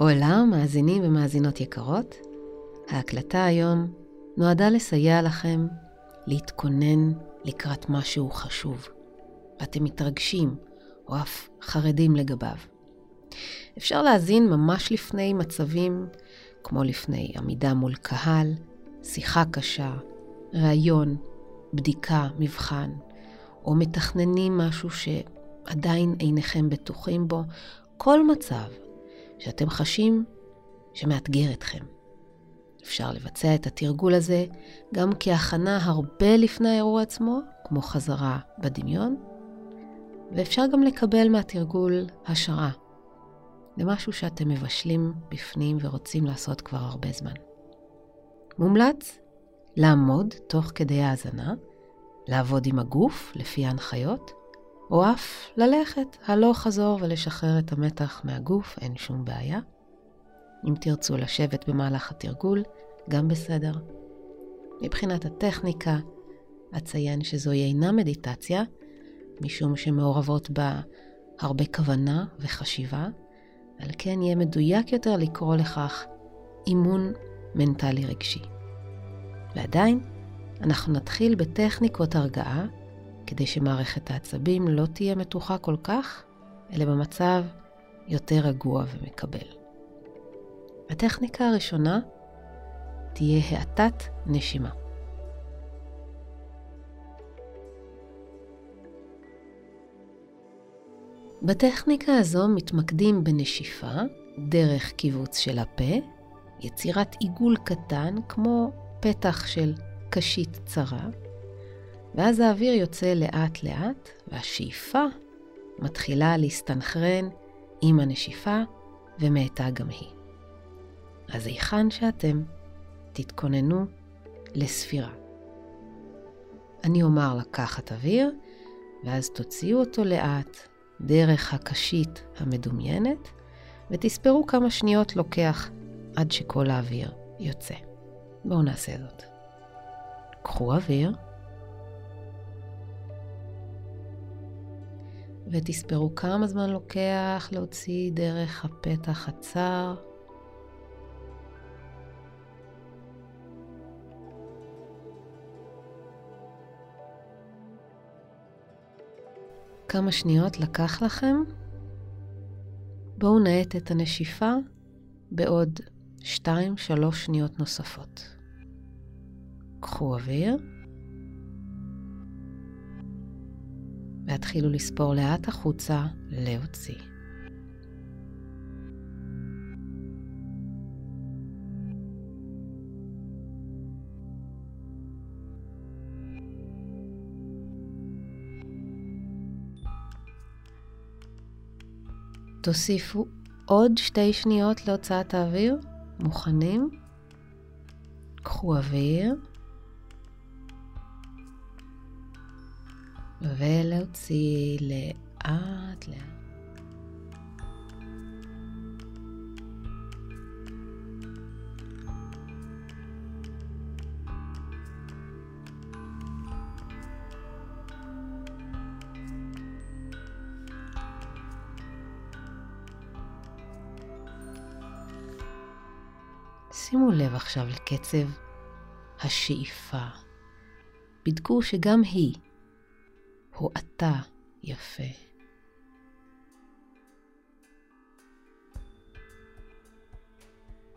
עולה, מאזינים ומאזינות יקרות, ההקלטה היום נועדה לסייע לכם להתכונן לקראת משהו חשוב, ואתם מתרגשים או אף חרדים לגביו. אפשר להאזין ממש לפני מצבים כמו לפני עמידה מול קהל, שיחה קשה, ראיון, בדיקה, מבחן, או מתכננים משהו שעדיין אינכם בטוחים בו, כל מצב שאתם חשים שמאתגר אתכם. אפשר לבצע את התרגול הזה גם כהכנה הרבה לפני האירוע עצמו, כמו חזרה בדמיון, ואפשר גם לקבל מהתרגול השראה למשהו שאתם מבשלים בפנים ורוצים לעשות כבר הרבה זמן. מומלץ לעמוד תוך כדי האזנה, לעבוד עם הגוף לפי ההנחיות, או אף ללכת הלוך חזור ולשחרר את המתח מהגוף, אין שום בעיה. אם תרצו לשבת במהלך התרגול, גם בסדר. מבחינת הטכניקה, אציין שזוהי אינה מדיטציה, משום שמעורבות בה הרבה כוונה וחשיבה, על כן יהיה מדויק יותר לקרוא לכך אימון מנטלי רגשי. ועדיין, אנחנו נתחיל בטכניקות הרגעה, כדי שמערכת העצבים לא תהיה מתוחה כל כך, אלא במצב יותר רגוע ומקבל. הטכניקה הראשונה תהיה האטת נשימה. בטכניקה הזו מתמקדים בנשיפה דרך קיבוץ של הפה, יצירת עיגול קטן כמו פתח של קשית צרה, ואז האוויר יוצא לאט-לאט, והשאיפה מתחילה להסתנכרן עם הנשיפה ומאטה גם היא. אז היכן שאתם, תתכוננו לספירה. אני אומר לקחת אוויר, ואז תוציאו אותו לאט דרך הקשית המדומיינת, ותספרו כמה שניות לוקח עד שכל האוויר יוצא. בואו נעשה זאת. קחו אוויר, ותספרו כמה זמן לוקח להוציא דרך הפתח הצר. כמה שניות לקח לכם? בואו נאט את הנשיפה בעוד 2-3 שניות נוספות. קחו אוויר והתחילו לספור לאט החוצה להוציא. תוסיפו עוד שתי שניות להוצאת האוויר. מוכנים? קחו אוויר. ולהוציא לאט לאט. שימו לב עכשיו לקצב השאיפה. בדקו שגם היא הואטה יפה.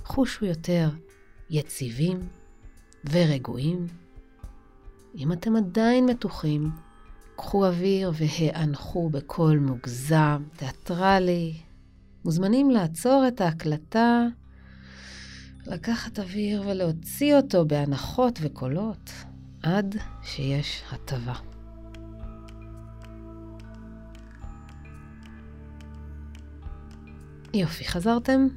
חושו יותר יציבים ורגועים. אם אתם עדיין מתוחים, קחו אוויר והאנחו בקול מוגזם, תיאטרלי. מוזמנים לעצור את ההקלטה לקחת אוויר ולהוציא אותו בהנחות וקולות עד שיש הטבה. יופי, חזרתם?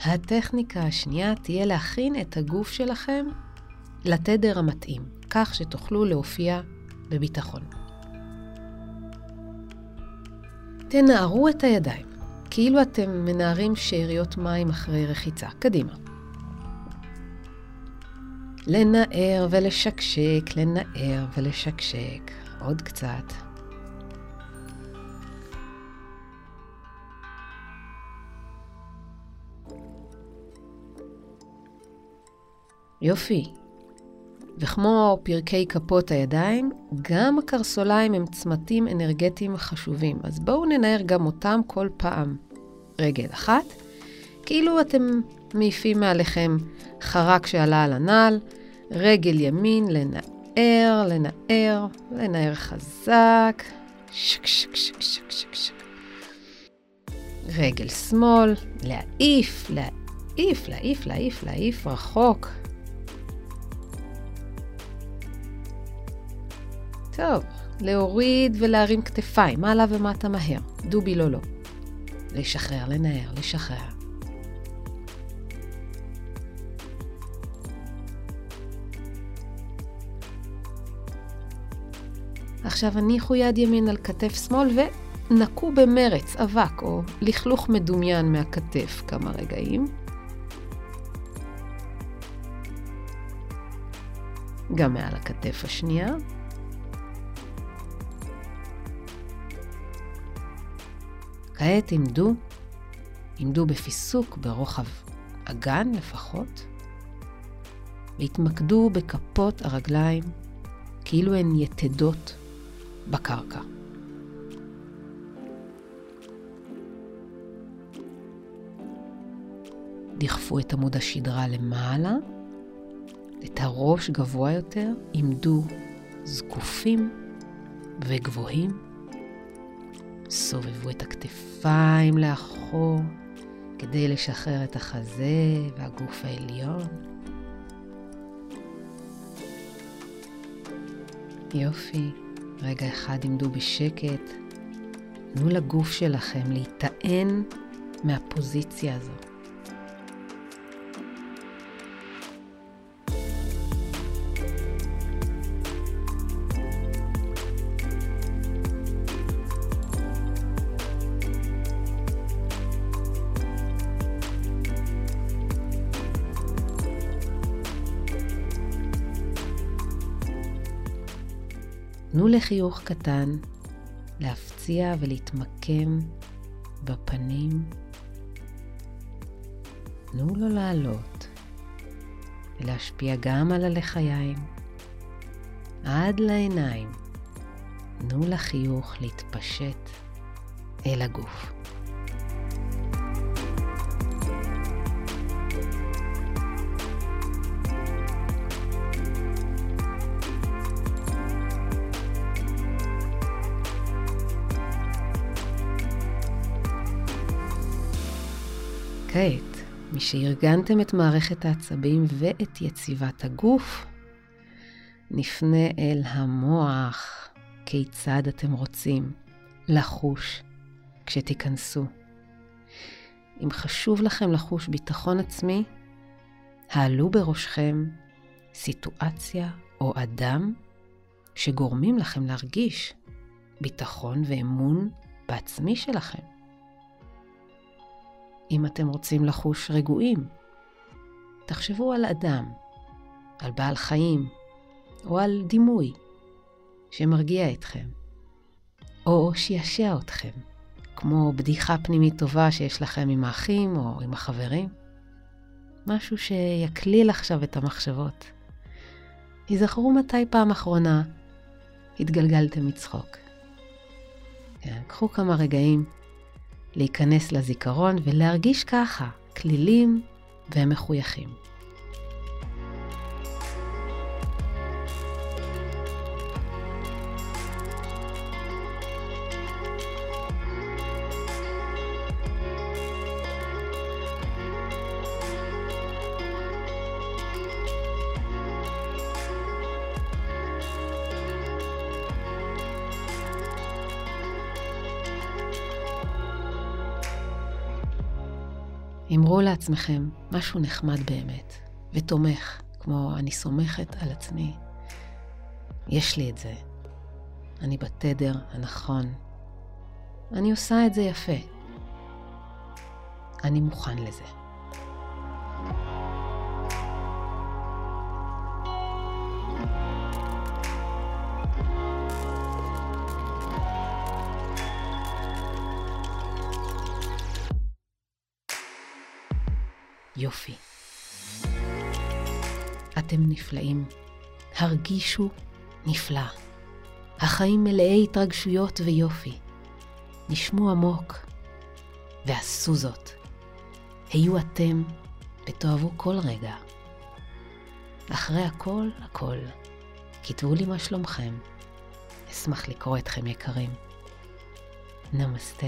הטכניקה השנייה תהיה להכין את הגוף שלכם לתדר המתאים, כך שתוכלו להופיע בביטחון. תנערו את הידיים. כאילו אתם מנערים שאריות מים אחרי רחיצה. קדימה. לנער ולשקשק, לנער ולשקשק. עוד קצת. יופי. וכמו פרקי כפות הידיים, גם הקרסוליים הם צמתים אנרגטיים חשובים. אז בואו ננער גם אותם כל פעם. רגל אחת, כאילו אתם מעיפים מעליכם חרק שעלה על הנעל, רגל ימין, לנער, לנער, לנער חזק, שק שק שק שק שק שק. רגל שמאל, להעיף, להעיף, להעיף, להעיף, להעיף רחוק. טוב, להוריד ולהרים כתפיים, מעלה ומטה מהר. דובי לא לא. לשחרר, לנער, לשחרר. עכשיו הניחו יד ימין על כתף שמאל ונקו במרץ אבק או לכלוך מדומיין מהכתף כמה רגעים. גם מעל הכתף השנייה. כעת עמדו, עמדו בפיסוק ברוחב אגן לפחות, והתמקדו בכפות הרגליים כאילו הן יתדות בקרקע. דחפו את עמוד השדרה למעלה, את הראש גבוה יותר, עמדו זקופים וגבוהים. סובבו את הכתפיים לאחור כדי לשחרר את החזה והגוף העליון. יופי. רגע אחד עמדו בשקט. תנו לגוף שלכם להיטען מהפוזיציה הזו. תנו לחיוך קטן להפציע ולהתמקם בפנים. תנו לו לעלות ולהשפיע גם על הלחיים עד לעיניים. תנו לחיוך להתפשט אל הגוף. כעת, משארגנתם את מערכת העצבים ואת יציבת הגוף, נפנה אל המוח כיצד אתם רוצים לחוש כשתיכנסו. אם חשוב לכם לחוש ביטחון עצמי, העלו בראשכם סיטואציה או אדם שגורמים לכם להרגיש ביטחון ואמון בעצמי שלכם. אם אתם רוצים לחוש רגועים. תחשבו על אדם, על בעל חיים, או על דימוי שמרגיע אתכם, או שישע אתכם, כמו בדיחה פנימית טובה שיש לכם עם האחים או עם החברים. משהו שיקליל עכשיו את המחשבות. היזכרו מתי פעם אחרונה התגלגלתם מצחוק. כן, קחו כמה רגעים להיכנס לזיכרון ולהרגיש ככה, כלילים ומחויכים. אמרו לעצמכם משהו נחמד באמת, ותומך, כמו אני סומכת על עצמי. יש לי את זה. אני בתדר הנכון. אני עושה את זה יפה. אני מוכן לזה. יופי. אתם נפלאים. הרגישו נפלא. החיים מלאי התרגשויות ויופי. נשמו עמוק ועשו זאת. היו אתם ותאהבו כל רגע. אחרי הכל, הכל, כתבו לי מה שלומכם. אשמח לקרוא אתכם יקרים. נמסטה.